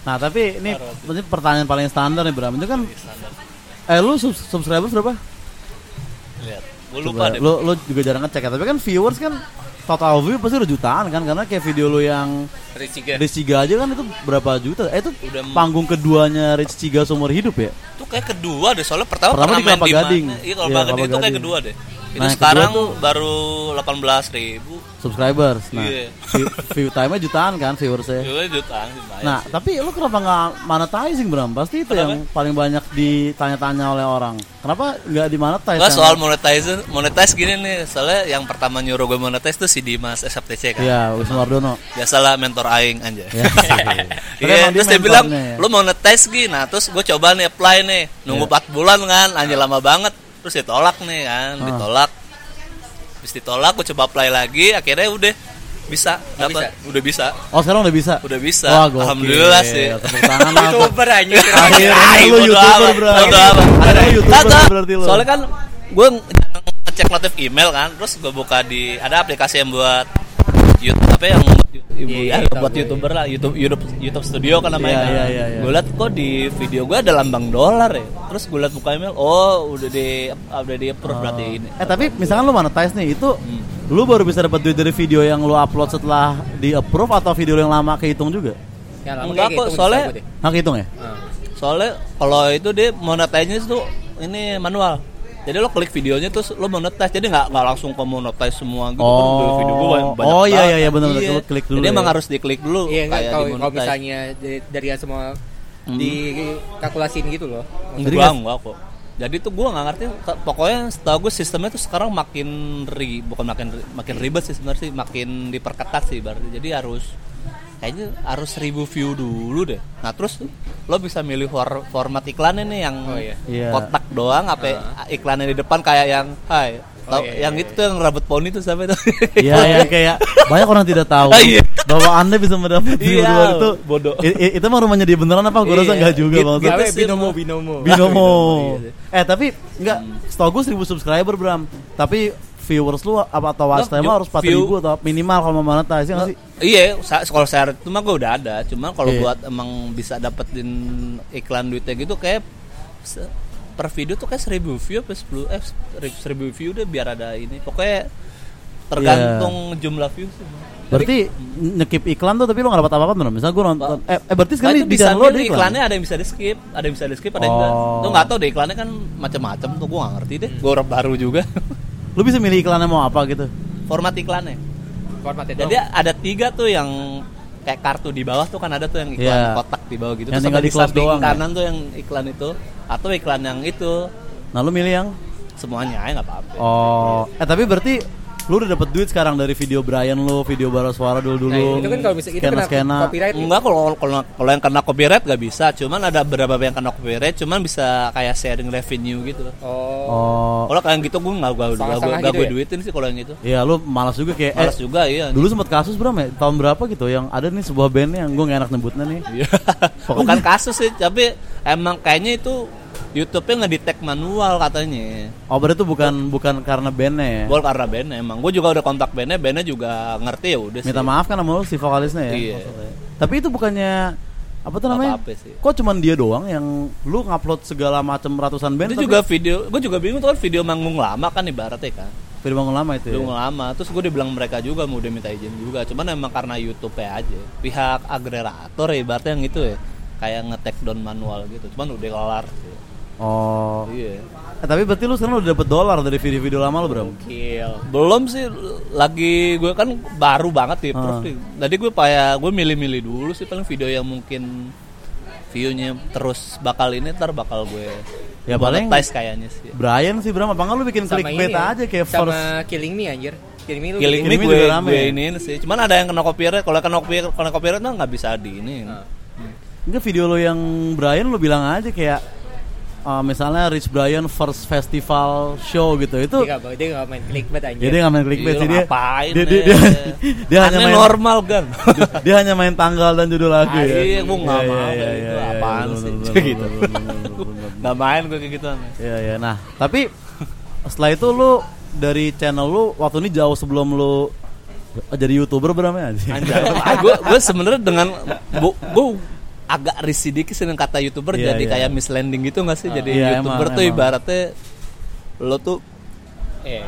Nah tapi ini ini pertanyaan paling standar nih Bram Itu kan Eh lu sub subscribers berapa? Lihat. Gue lupa Coba, deh. Lu, lu juga jarang ngecek ya Tapi kan viewers kan Total view pasti udah jutaan kan Karena kayak video lu yang Rich Ciga. Rich Ciga aja kan itu berapa juta Eh itu Udah panggung keduanya Rich Ciga seumur hidup ya Itu kayak kedua deh, soalnya pertama, Pertama pernah di main Kelapa di Gading. mana? Iya, kalau Iya, Kelapa Gading Kelapa itu kayak Gading. kedua deh. Itu Nah, sekarang tuh- baru 18 ribu. Subscribers Nah Iya. view, view time-nya jutaan kan viewersnya Juga jutaan Nah, sih. tapi lu kenapa nggak monetizing Bram? Pasti itu Kenapa? yang paling banyak ditanya-tanya oleh orang. Kenapa nggak dimonetize? Gak yang- soal monetize, monetize gini nih, soalnya yang pertama nyuruh gue monetize tuh si Dimas SFTC kan. Iya, Wisnu Wardono. Biasalah mentor aing aja. Ya. Tapi Iya, dia terus dia bilang, mentornya ya. lu monetize gini, nah terus gue coba nih apply nih, nunggu Iya. 4 bulan kan, anjir lama banget, terus ditolak nih kan, Ah. ditolak, terus ditolak, gue coba apply lagi, akhirnya udah bisa, Oh, dapat, udah bisa, Oh, sekarang udah bisa. udah bisa, Wah, gokil. alhamdulillah sih. Tepuk tangan lah. Youtuber aja. Akhirnya lu YouTuber, bodo amat. Akhirnya YouTuber berarti lu. Soalnya kan gue ngecek notif email kan, terus gue buka di ada aplikasi yang buat YouTube apa yang buat ibu Iya, ya, iya, buat tahu, youtuber lah YouTube YouTube YouTube Studio kan namanya. Iya, iya, iya, iya. Gue liat kok di video gue ada lambang dolar ya. Terus gue liat buka email, oh udah di udah di approve berarti ini. Eh, tapi misalkan lu monetize nih, itu Hmm. lu baru bisa dapat duit dari video yang lu upload setelah di approve atau video yang lama kehitung juga? Ya, lama Enggak kok, soalnya- bisa gue deh. Hak hitung ya? Soalnya kalau itu dia monetize tuh ini manual. Jadi lo klik videonya terus lo monetize. Jadi nggak nggak langsung ke monetize semua gitu. kan. Oh. video gue banyak, banyak Oh, iya, iya, iya, benar-benar. Iya. Lo klik dulu Jadi ya. emang harus diklik dulu Iya, kayak kalau di kalau monetize. misalnya dari, dari semua Hmm. dikalkulasin gitu loh. Jadi Enggak, nggak- enggak kok. Jadi tuh gue nggak ngerti. Pokoknya setahu gue sistemnya tuh sekarang makin ri, bukan makin ri- makin ribet sih sebenarnya sih, makin diperketat sih berarti. Jadi harus kayaknya harus seribu view dulu deh. Nah terus lo bisa milih for- format iklannya nih yang Oh, iya. Iya. kotak doang, apa iklannya di depan kayak yang Hai. Oh, Tahu iya, yang iya, itu tuh yang rambut poni tuh sampai tuh. Iya, yang kayak banyak orang tidak tahu Ah, iya. bahwa anda bisa mendapat view Iya, luar itu. bodoh. I- i- itu mah rumahnya dia beneran apa? Gue rasa Iya. enggak juga Gitu- bang. sih, binomo binomo. Binomo. Iya. Eh tapi enggak, setahu gue 1000 subscriber Bram. Tapi viewers lu apa atau watch time harus 4000 atau minimal kalau mau monetize ya nggak sih? Iya, kalau share itu mah gue udah ada. Cuma kalau Iya. buat emang bisa dapetin iklan duitnya gitu kayak per video tuh kayak 1000 view apa 10 eh 1000 view deh biar ada ini. Pokoknya tergantung jumlah view sih. Berarti nyekip iklan tuh tapi lu gak dapat apa-apa bener. Misalnya gue nonton eh, eh berarti Nah, sekarang di bisa ada iklan. iklannya ada yang bisa di skip, ada yang bisa di skip, ada yang enggak. Oh. Lu nggak tahu deh iklannya kan macam-macam tuh gue nggak ngerti deh. Gue orang baru juga. Lu bisa milih iklannya mau apa gitu. Format iklannya. Formatnya Jadi ada tiga tuh yang kayak kartu di bawah tuh kan ada tuh yang iklan Iya. kotak di bawah gitu. Yang Terus tinggal ada di samping doang, ya? kanan tuh yang iklan itu atau iklan yang itu Nah lu milih yang semuanya ya nggak apa-apa. Oh, eh tapi berarti lu udah dapat duit sekarang dari video Brian lu, video bara suara dulu dulu. Nah, itu kan kalau bisa itu kena skena. copyright. Enggak kalau kalau kalau yang kena copyright gak bisa, cuman ada beberapa yang kena copyright, cuman bisa kayak sharing revenue gitu. Oh. Oh, Kalau kayak gitu gue nggak gue Setengah-setengah nggak gitu gue ya? duitin sih kalau yang itu. iya lu malas juga kayak Malas eh, juga iya. Dulu sempat kasus berapa ya? Tahun berapa gitu yang ada nih sebuah band yang gue gak enak nyebutnya nih. Iya. Bukan kasus sih, tapi emang kayaknya itu YouTube-nya ngedetect manual katanya. Oh berarti itu bukan bukan karena bandnya ya? Gol karena bandnya emang. Gue juga udah kontak bandnya, bandnya juga ngerti ya udah sih. Minta maaf kan sama lu si vokalisnya ya? Iya. maksudnya. Tapi itu bukannya apa tuh namanya? Apa-apa sih. Kok cuman dia doang yang lu ngupload segala macam ratusan band? Itu tapi juga video, gue juga bingung tuh kan video manggung lama kan ibaratnya kan. video bangun lama itu. Manggung Ya? lama. Terus gue dibilang mereka juga mau udah minta izin juga. Cuman emang karena YouTube ya aja. Pihak agregator ya ibaratnya yang itu ya. Kayak nge-take down manual gitu. Cuman udah kelar. sih. Oh. Iya. Eh, tapi berarti lu sekarang udah dapet dolar dari video-video lama lu bro? Kill. Belum sih lagi gue kan baru banget di. Prof. nih. Tadi gue kayak gue milih-milih dulu sih paling video yang mungkin view-nya terus bakal ini ntar bakal gue Ya, paling- kayaknya sih. Brian sih Bram, apa lu bikin Sama clickbait ini ya, aja kayak sama first Killing Me anjir. Killing Me lu Killing Killing Me gue, juga rame gue ya? iniin sih. Cuman ada yang kena copyright. Kalau kena copyright, kena copyright mah nggak bisa di ini. Ah. Enggak video lo yang Brian lu bilang aja kayak uh, misalnya Rich Brian first festival show gitu itu Dia nggak dia main clickbait anjir. jadi nggak main clickbait sih dia dia, dia, deh? dia, dia hanya main normal kan. dia hanya main tanggal dan judul lagu Ah, ya iya, nggak Iya, mau iya, kayak iya, Apaan sih? Gitu. Nggak main gue kayak gitu. Iya iya. Nah, tapi setelah itu lu dari channel lu waktu ini jauh sebelum lu jadi youtuber berapa ya? Anjay, gue gue sebenarnya dengan gue agak risih dikit sih dengan kata youtuber Iya, jadi iya. kayak mislanding gitu nggak sih jadi Iya, youtuber emang, tuh emang. ibaratnya lo tuh Iya.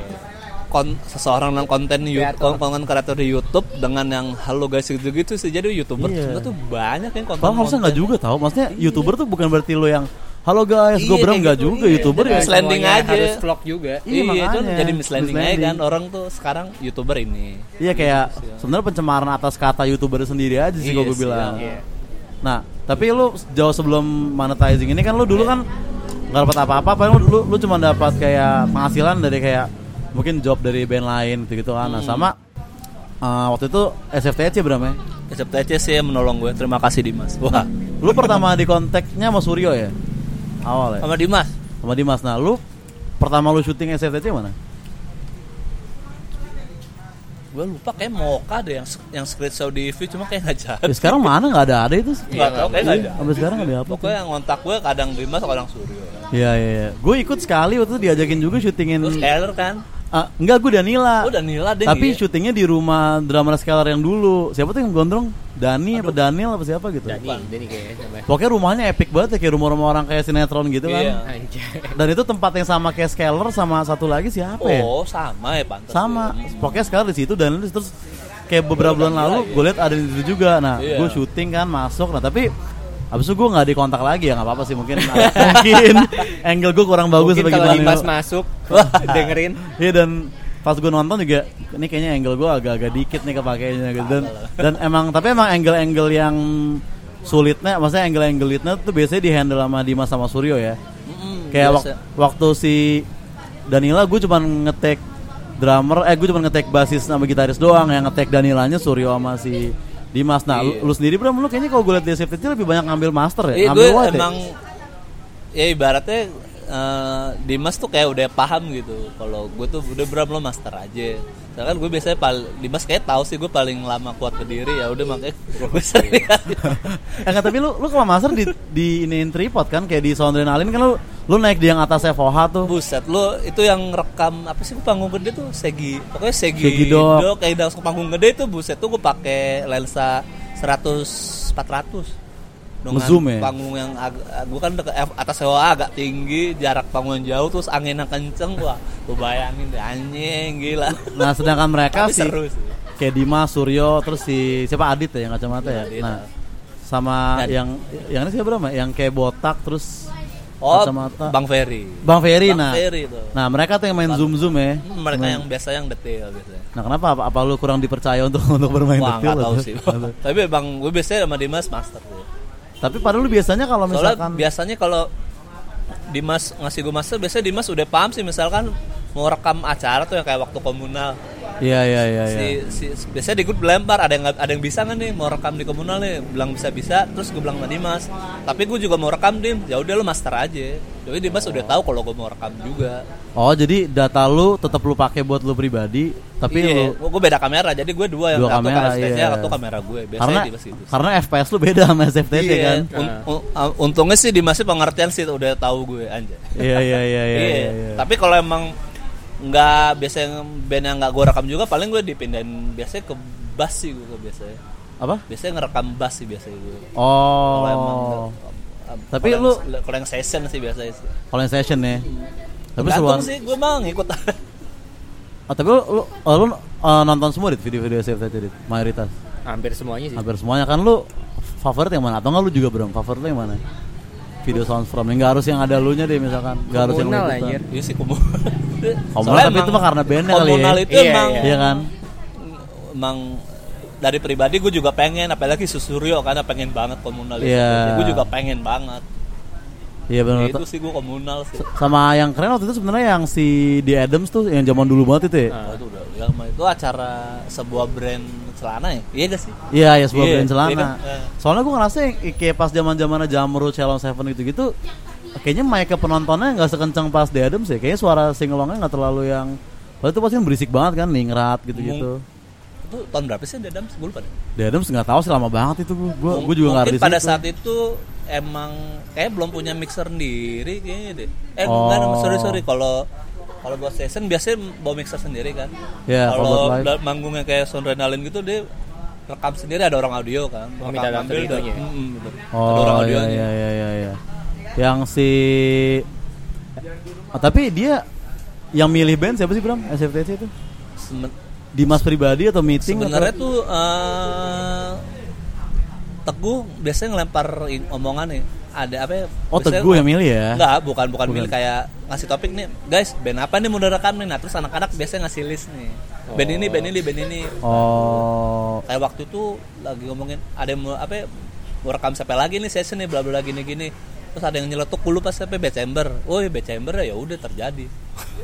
kon seseorang yang konten. YouTube, konten kreator di YouTube dengan yang halo guys gitu gitu sih jadi youtuber Iya. sebenarnya tuh banyak yang konten Padahal harusnya nggak juga tau Maksudnya youtuber tuh bukan berarti lo yang Halo guys, gue Iya, nggak gitu, juga iya. youtuber ya. misleading Semuanya aja. harus vlog juga. Iya, Iya, makanya. cuman jadi misleading, aja kan orang tuh sekarang youtuber ini. Iya kayak sebenarnya pencemaran atas kata youtuber sendiri aja sih Iya kalau gue bilang. Iya. Nah, tapi lu jauh sebelum monetizing ini kan lu dulu kan nggak dapat apa-apa, paling lu, lu, lu cuma dapat kayak penghasilan dari kayak mungkin job dari band lain gitu, -gitu kan. Nah, sama uh, waktu itu SFTC Bram ya. SFTC sih yang menolong gue. Terima kasih Dimas. Wah, Lu pertama di kontaknya sama Suryo ya? Awal ya? sama Dimas. Sama Dimas. Nah, lu pertama lu syuting SFTC mana? Gue lupa kayak Moka deh yang yang script show di view cuma kayak nggak jadi. Ya sekarang mana nggak ada ada itu? Nggak tahu kayak nggak Iya, ada. Sampai sekarang nggak ada apa. Pokoknya yang ngontak gue kadang Dimas kadang Suryo. Iya iya. iya. Gue ikut sekali waktu itu diajakin juga syutingin. Terus Keller kan. Ah, enggak, gue Danila. Oh Danila deh. Tapi iya. syutingnya di rumah drama Scalar yang dulu. Siapa tuh yang gondrong? Dani apa Daniel apa siapa gitu? Dani, Dani kayaknya namanya. Pokoknya rumahnya epic banget ya kayak rumah-rumah orang kayak sinetron gitu kan. Iya. Dan itu tempat yang sama kayak Scalar sama satu lagi siapa ya? Oh sama ya pantas. Sama. ya. Pokoknya Scalar di situ dan terus kayak beberapa bulan lalu gue lihat ada di situ juga. Nah, Iya. gue syuting kan masuk. Nah, tapi Habis itu gue gak dikontak lagi ya nggak apa-apa sih mungkin mungkin angle gue kurang bagus Mungkin kalau. Dimas masuk dengerin. Iya dan pas gue nonton juga ini kayaknya angle gue agak-agak dikit nih kepakainya gitu. Dan dan emang tapi emang angle-angle yang sulitnya maksudnya angle-angle sulitnya tuh biasanya di handle sama Dimas sama Suryo ya. Mm-mm, kayak wak- waktu si Danila gue cuman ngetek drummer eh gue cuman ngetek basis sama gitaris doang yang ngetek Danilanya Suryo sama si Dimas nah lu, Iya. lu sendiri bro lu kayaknya kalau gue liat di SFTC lebih banyak ngambil master ya Iya ngambil gue ya? emang ya ibaratnya eh, Dimas tuh kayak udah paham gitu. Kalau gue tuh udah berapa lo master aja. Sedangkan gue biasanya pal Dimas kayak tahu sih gue paling lama kuat berdiri ya udah makanya gue sering enggak, tapi lu lu kalau master di di iniin tripod kan kayak di Soundrenalin kan lu lu naik di yang atasnya Voha tuh. Buset lo itu yang rekam apa sih panggung gede tuh Segi. Pokoknya Segi, Segi. Dog, kayak langsung panggung gede tuh buset tuh gue pakai lensa 100 400 dengan Ngezoom ya? panggung yang gue kan deket F- atas sewa agak tinggi jarak panggung jauh terus angin yang kenceng wah gue bayangin deh anjing gila Nah, sedangkan mereka sih seru sih kayak Dimas, Suryo, terus si siapa Adit ya yang kacamata ya. Adit, Nah, ah. sama Dan- yang yang ini siapa berapa? Yang kayak botak terus oh kacamata. Bang Ferry Bang Ferry Bang nah. Ferry tuh Nah, mereka tuh yang main zoom-zoom ya. Hmm, mereka Main- yang biasa yang detail biasanya Nah, kenapa apa, apa lu kurang dipercaya untuk untuk bermain Wah detail nggak tahu sih tapi bang gue biasanya sama Dimas master tuh Tapi padahal lu biasanya kalau Soalnya misalkan biasanya kalau Dimas ngasih gue master biasanya Dimas udah paham sih misalkan mau rekam acara tuh yang kayak waktu komunal Iya iya iya iya. si, si biasanya di grup lempar ada yang ada yang bisa nggak nih mau rekam di komunal nih bilang bisa bisa terus gue bilang sama Dimas tapi gue juga mau rekam dim ya udah lu master aja jadi Dimas udah tahu kalau gue mau rekam juga Oh, jadi data lu tetap lu pakai buat lu pribadi, tapi iya, lu gue beda kamera jadi gue dua yang Dua satu kamera, kamera iya. satu kamera gue biasanya karena Dimas gitu karena FPS lu beda sama SFTC Iya, kan. un- un- uh, untungnya sih Dimas sih pengertian sih udah tahu gue anjay Iya iya iya iya. Iya, iya, iya. Tapi kalau emang nggak biasanya band yang nggak gue rekam juga, paling gue dipindahin biasanya ke bass sih gue biasanya. apa? Biasanya ngerekam bass sih biasanya gue. Emang Oh. nggak- Tapi kalau lu- yang- kalau yang session sih biasanya sih. Kalau yang session ya. Tapi Tergantung seruan. sih, gue mau ngikut. Oh, tapi lu lu, oh, lu uh, nonton semua dit video-video SFTC dit mayoritas. hampir semuanya sih Hampir semuanya kan lu favorit yang mana atau enggak lu juga belum favorit lu yang mana? Video sound from enggak harus yang ada lu nya deh misalkan. Enggak harus yang lu anjir. Iya sih. Komunal tapi itu mah karena bandnya kali ya. Komunal itu Iya, emang Iya kan? emang dari pribadi gue juga pengen apalagi Susuryo karena pengen banget komunal itu. Iya. Gue juga pengen banget. Iya benar. itu sih gue komunal sih. Sama yang keren waktu itu sebenarnya yang si The Adams tuh yang zaman dulu banget itu ya. Oh, itu udah ya, itu acara sebuah brand celana ya iya gak sih Iya, ya sebuah Iya, brand celana. iya kan? Soalnya gue ngerasa kayak pas zaman zamannya Jamro, Celon Seven gitu-gitu, kayaknya mic ke penontonnya nggak sekencang pas The Adams ya. Kayaknya suara singelongnya nggak terlalu yang Padahal itu pasti kan berisik banget kan, ningrat gitu-gitu. itu tahun berapa sih Dedam gue lupa deh The Adams nggak tahu sih lama banget itu gue. Gue juga nggak ada mungkin di pada situ. saat itu emang kayak belum punya mixer sendiri kayaknya deh eh Oh. enggak sorry sorry kalau kalau buat session biasanya bawa mixer sendiri kan Iya, kalau manggungnya kayak Soundrenalin gitu dia rekam sendiri ada orang audio kan. Oh, Rekam ambil itunya ya? Mm-mm, betul. ada Oh orang iya audionya. iya iya iya iya. Yang si Ah, tapi dia yang milih band siapa sih Bram? SFTC itu? Semen- Dimas pribadi atau meeting Sebenarnya atau? tuh eh, Teguh biasanya ngelempar omongan nih. Ada apa ya? Oh, biasanya- Teguh yang milih ya? Enggak, bukan bukan, Bukan. milih kayak ngasih topik nih. Guys, band apa nih mau direkam nih? Nah, terus anak-anak biasanya ngasih list nih. Band ini, band ini, band ini. Oh. Kayak waktu itu lagi ngomongin ada yang mau apa ya? Mau rekam siapa lagi nih session nih bla bla gini gini. Terus ada yang nyeletuk dulu pas sampai Desember. Oh, ya Desember ya udah terjadi.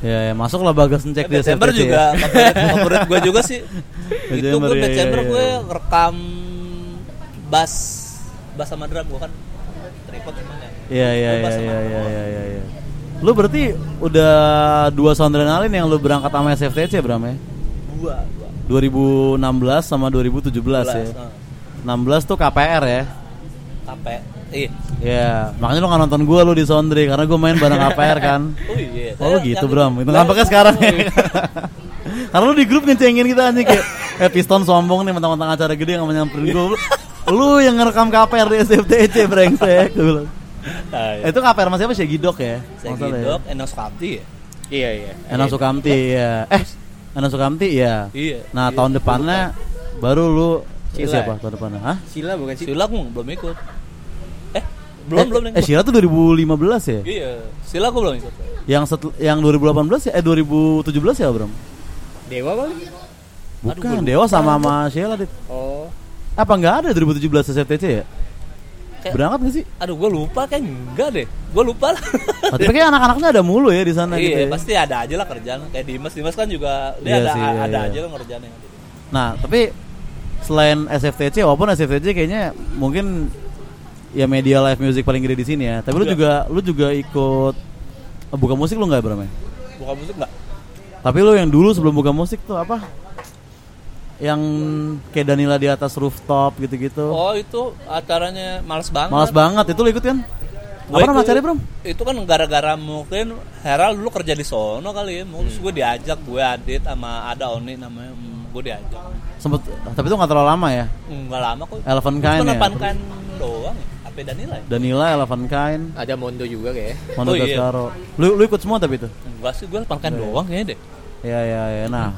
Ya, ya masuklah bagas ngecek di Desember juga ya. favorit, favorit gue juga sih. itu gue Desember iya, gue iya. rekam bass bass sama drum gue kan tripod semuanya. Iya iya Gue iya iya iya iya iya. Lu berarti udah dua sound adrenalin yang lu berangkat sama SFTC Bram ya? Dua, dua. 2016 sama 2017 ya. Nah, 16 tuh KPR ya. Sampai iya. Ya, makanya lu gak nonton gua lu di Sondre karena gua main bareng KPR kan. Oh iya. Oh lu Saya gitu Bram, itu Lah, ngampaknya sekarang ya. oh, iya. Karena lu di grup ngecengin kita anjing kayak Eh piston sombong nih mentang-mentang acara gede yang nyamperin gua Lu yang ngerekam KPR di SFTC brengsek gua bilang. Nah, iya. Eh, Itu KPR sama siapa sih Gidok ya? Salah ya? Gidok, Enos Kapti ya. Iya iya. Enak Sukamti ya. Eh, Enak Sukamti ya. Iya. Nah, Iya, tahun depannya baru lu eh, Sila siapa tahun depannya? Hah? Sila bukan sih? Sila gue belum ikut. Eh, belum eh, belum Eh, Sila tuh 2015 ya? Iya, Sila gue belum ikut. Yang setel, yang 2018 ya? Eh 2017 ya, Bram? Dewa kali? Bukan, Dewa sama sama Sheila dit. Oh. Apa enggak ada 2017 SFTC ya? Kayak- Berangkat gak sih? Aduh, gue lupa kayak enggak deh. Gue lupa lah. Oh, Tapi kayak anak-anaknya ada mulu ya di sana gitu iya, ya. pasti ada aja lah kerjaan. Kayak Dimas, Dimas kan juga dia Iya ada sih, iya, ada iya. aja lah kerjaannya. Nah, tapi selain SFTC walaupun SFTC kayaknya mungkin ya media live music paling gede di sini ya. Tapi lu Iya. juga lu juga ikut eh, buka musik lu nggak Bram ya? Bukan musik enggak? Tapi lu yang dulu sebelum buka musik tuh apa? Yang kayak Danila di atas rooftop gitu-gitu. Oh, itu acaranya males banget. Malas banget itu lu ikut kan? Gua Apa nama acaranya, Bram? Itu kan gara-gara mungkin Heral dulu kerja di sono kali ya. Mungkin Hmm. gue diajak, gue Adit sama ada Oni namanya. Gue diajak. Sempet tapi itu nggak terlalu lama ya. Enggak lama kok. Elephant Itu Kind kan ya? Elephant Kind doang ya. Apa Danila ya? Danila, Elephant Kind, Ada Mondo juga kayak. Mondo Oh, iya. Gascaro. Lu lu ikut semua tapi itu? Enggak sih, gue Elephant Kind Iya. doang kayaknya deh. Ya ya ya. Nah,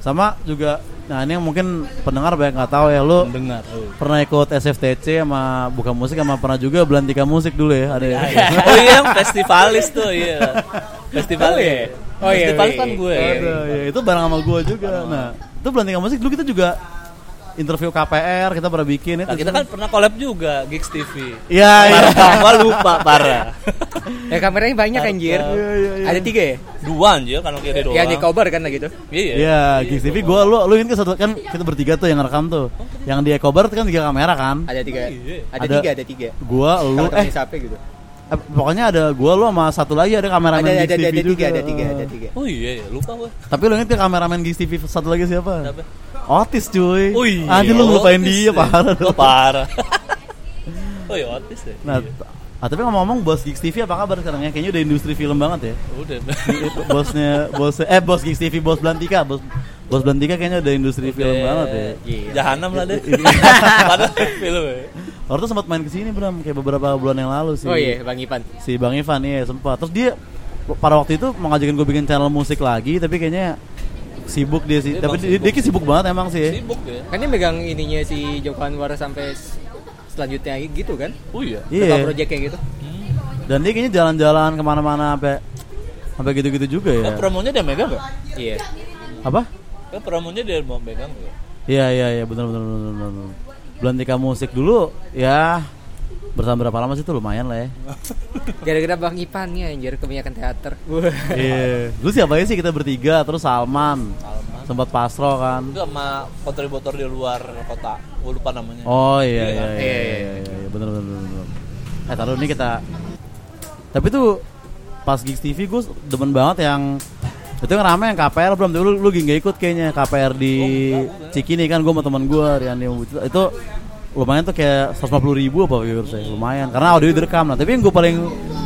sama juga nah ini yang mungkin pendengar banyak nggak tahu ya lu Dengar. pernah ikut SFTC sama buka musik sama pernah juga Belantika Musik dulu ya ada ya. oh iya, festivalis tuh, iya. Festivalis. Oh, iya. Oh, iya, Festivalis iya, kan iya. gue. Iya, Ada, ya, itu bareng sama gua juga. Nah, itu Belantika Musik dulu kita juga interview KPR kita pernah bikin itu. Nah, kita kan pernah collab juga Gigs TV. Iya, iya. Gua lupa parah. Ya kameranya banyak anjir. Iya, iya, iya. Ada tiga ya? Dua anjir kan kiri doang. Yang di cover kan gitu. Iya. Iya, Gigs TV gua lu lu ini kan satu kan kita bertiga tuh yang rekam tuh. Yang di Ecobar kan tiga kamera kan. Ada tiga. Iya. Ada, Ada- tiga, ada tiga. Gua lu Kalau eh, sampai gitu. eh, pokoknya ada gua lu sama satu lagi ada kameramen Ada Gigs ada TV ada juga. tiga, ada tiga, ada tiga. Oh iya, iya, lupa gue. Tapi lu inget ya kameramen Gigs TV satu lagi siapa? Siapa? Otis cuy. Oh iya. Anjir lu ngelupain Otis dia ya. parah. Oh, parah. oh iya, Otis ya. Nah, Iya. ah, tapi ngomong-ngomong bos Gigs TV apa kabar sekarang ya? Kayaknya udah industri film banget ya. Udah. Bosnya bos eh bos Gigs TV bos Belantika bos bos Belantika kayaknya udah industri film banget ya. Iya. Jahanam lah deh. Padahal film ya. Waktu itu sempat main ke sini Bram kayak beberapa bulan yang lalu sih. Oh iya, Bang Ipan. Si Bang Ivan iya sempat. Terus dia pada waktu itu mau ngajakin gue bikin channel musik lagi tapi kayaknya sibuk dia sih. Dia tapi dia, sibuk. dia sibuk banget emang sih. Sibuk ya. Kan dia megang ininya si Joko Anwar sampai selanjutnya gitu kan? Oh iya. Iya. Iya. project kayak gitu. Hmm. Dan dia kayaknya jalan-jalan ke mana-mana sampai sampai gitu-gitu juga ya. Eh, promonya dia megang gak? Iya. Apa? Eh, promonya dia mau megang ya. Iya iya iya benar benar benar benar. benar. Belantika musik dulu ya bersama berapa lama sih itu lumayan lah ya. Gara-gara Bang Ipan nih anjir kebanyakan teater. Iya. Dulu siapa aja sih kita bertiga terus Salman. Salman. Sempat Pasro kan. Itu sama kontributor di luar kota. Gue lupa namanya. Oh iya Iya, iya kan? iya Iya, iya iya, benar benar benar. benar. Eh taruh ini kita Tapi tuh pas Gigs TV gue demen banget yang itu yang rame yang KPR belum lu lu gak ikut kayaknya KPR di Cikini kan gue sama teman gue Rian itu lumayan tuh kayak 150 ribu apa viewersnya lumayan karena audio direkam lah tapi yang gue paling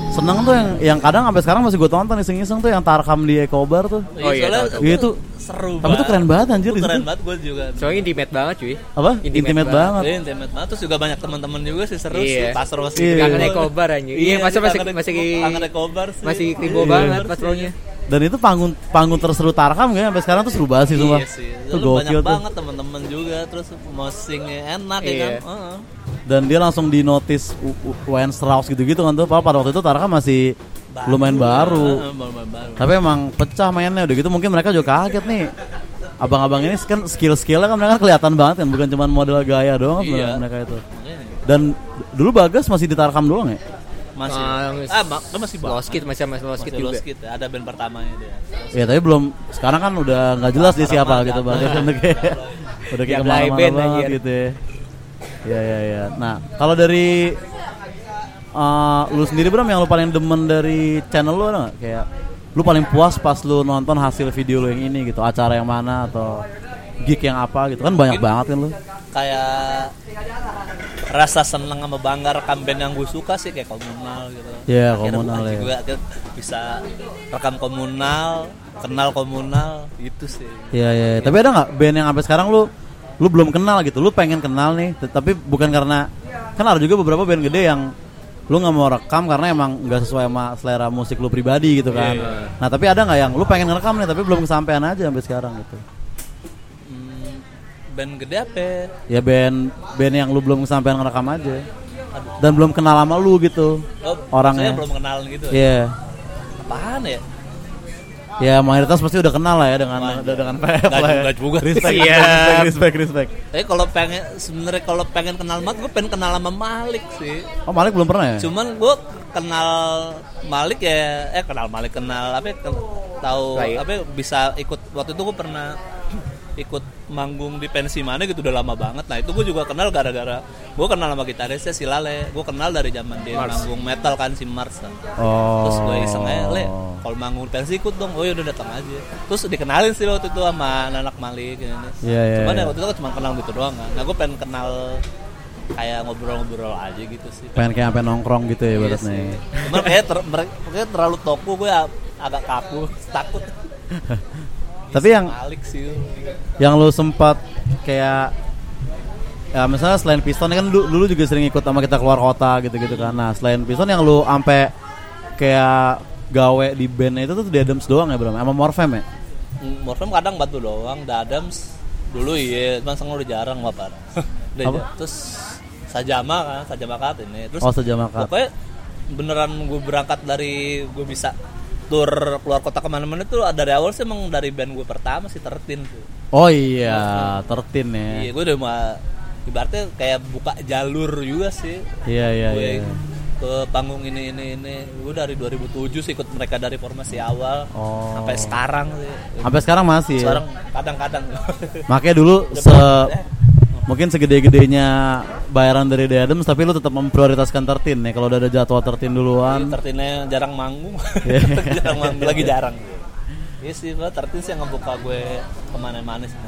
seneng tuh yang yang kadang sampai sekarang masih gue tonton iseng-iseng tuh yang Tarkam di Ekobar tuh. Oh iya, soalnya tahu, tahu. Iya, itu seru tapi itu keren banget, anjir, Itu keren banget gue juga Soalnya intimate banget cuy. Apa? Intimate Intimate, banget. banget. Iya, intimate banget terus juga banyak teman-teman juga sih seru Iya. sih pasar masih Iya. Kangen Ekobar anjing. Iya, masih kangen- masih kangen Ekobar sih masih kribo Iya. banget pas. Dan itu panggung panggung terseru Tarkam kayaknya sampai sekarang tuh seru banget sih sumpah. Iya sih. Itu Lu banyak gokil tuh. banget teman-teman juga terus mosingnya enak ya Iya. kan. Heeh. Dan dia langsung di notice Wayne Strauss gitu-gitu kan tuh. Padahal pada waktu itu Tarkam masih lumayan baru. Heeh, baru, baru. Tapi emang pecah mainnya udah gitu mungkin mereka juga kaget nih. Abang-abang ini kan skill-skillnya kan mereka kelihatan banget kan bukan cuma model gaya doang Iya. mereka itu. Dan dulu Bagas masih di Tarkam doang ya? Masih. Ah, Ah, mak- kan masih banget. Lost Kid masih Masih juga. Lost Kid ya. Ada band pertamanya dia. Ya tapi belum sekarang kan udah nggak jelas dia siapa gitu kan udah kayak udah kayak ke mana-mana gitu ya. Ya ya ya. Nah kalau dari eh, lu sendiri Bram yang lu paling demen dari channel lu ada nggak? Kayak lu paling puas pas lu nonton hasil video lu yang ini gitu acara yang mana atau gig yang apa gitu kan banyak banget kan lu Kayak rasa seneng sama bangga rekam band yang gue suka sih kayak komunal gitu. Iya, Akhirnya Komunal, ya. juga akhirnya bisa rekam komunal, kenal komunal itu sih. Iya iya, iya. tapi ada nggak band yang sampai sekarang lu lu belum kenal gitu, lu pengen kenal nih, tapi bukan karena kan ada juga beberapa band gede yang lu nggak mau rekam karena emang nggak sesuai sama selera musik lu pribadi gitu kan. Nah tapi ada nggak yang lu pengen ngerekam nih tapi belum kesampaian aja sampai sekarang gitu? Band gede apa? Ya band band yang lu belum kesampaian ngerekam aja dan belum kenal sama lu gitu Oh, orangnya. belum kenalan gitu. Iya. Apaan ya? Ya mayoritas pasti udah kenal lah ya dengan dengan PF Nggak lah ya. juga- juga. Respect, Siap. respect, respect, respect. Tapi kalau pengen sebenarnya kalau pengen kenal Mat, gue pengen kenal sama Malik sih. Oh Malik belum pernah ya? Cuman gue kenal Malik ya, eh kenal Malik kenal apa? ya, tahu iya. apa? ya, Bisa ikut waktu itu gue pernah ikut manggung di pensi mana gitu udah lama banget. Nah itu gue juga kenal gara-gara gue kenal sama gitarisnya si Lale. Gue kenal dari zaman dia manggung metal kan si Mars. kan. Oh. Terus gue iseng aja, le, kalau manggung di pensi ikut dong. Oh ya udah datang aja. Terus dikenalin sih waktu itu sama anak Malik. Ini. Iya, iya, Cuman iya. ya waktu itu kan cuma kenal gitu doang kan. Nah gue pengen kenal kayak ngobrol-ngobrol aja gitu sih. pengen kayak sampai nongkrong gitu ya Iya ibaratnya. sih. Cuman kayak ter, mere- kayak terlalu toko gue a- agak kaku, takut. Tapi yang yang lu sempat kayak ya misalnya selain Piston kan dulu, dulu juga sering ikut sama kita keluar kota gitu-gitu kan. Nah, selain Piston yang lu ampe kayak gawe di bandnya itu tuh di Adams doang ya, Bro? Sama Morfem ya? Mm, Morfem kadang batu doang, The Adams dulu iya, cuman sekarang udah jarang bapak. Udah Apa? ja- Terus Sajama kan, Sajama kat ini. Terus Oh, Sajama Kat. Pokoknya beneran gue berangkat dari gue bisa tur keluar kota ke mana-mana tuh dari awal sih emang dari band gue pertama sih tertin tuh. Oh iya, tertin ya. Iya, gue udah mau ibaratnya kayak buka jalur juga sih. Iya, iya, gue iya. ke panggung ini ini ini gue dari 2007 sih ikut mereka dari formasi awal Oh. sampai sekarang sih Sampai sekarang masih ya. sekarang kadang-kadang Makanya dulu se mungkin segede-gedenya bayaran dari The Adams tapi lu tetap memprioritaskan tertin ya kalau udah ada jadwal tertin duluan. tertinnya jarang manggung Iya. jarang manggung lagi jarang Iya sih, gua tertin sih yang ngebuka gue ke mana-mana sih.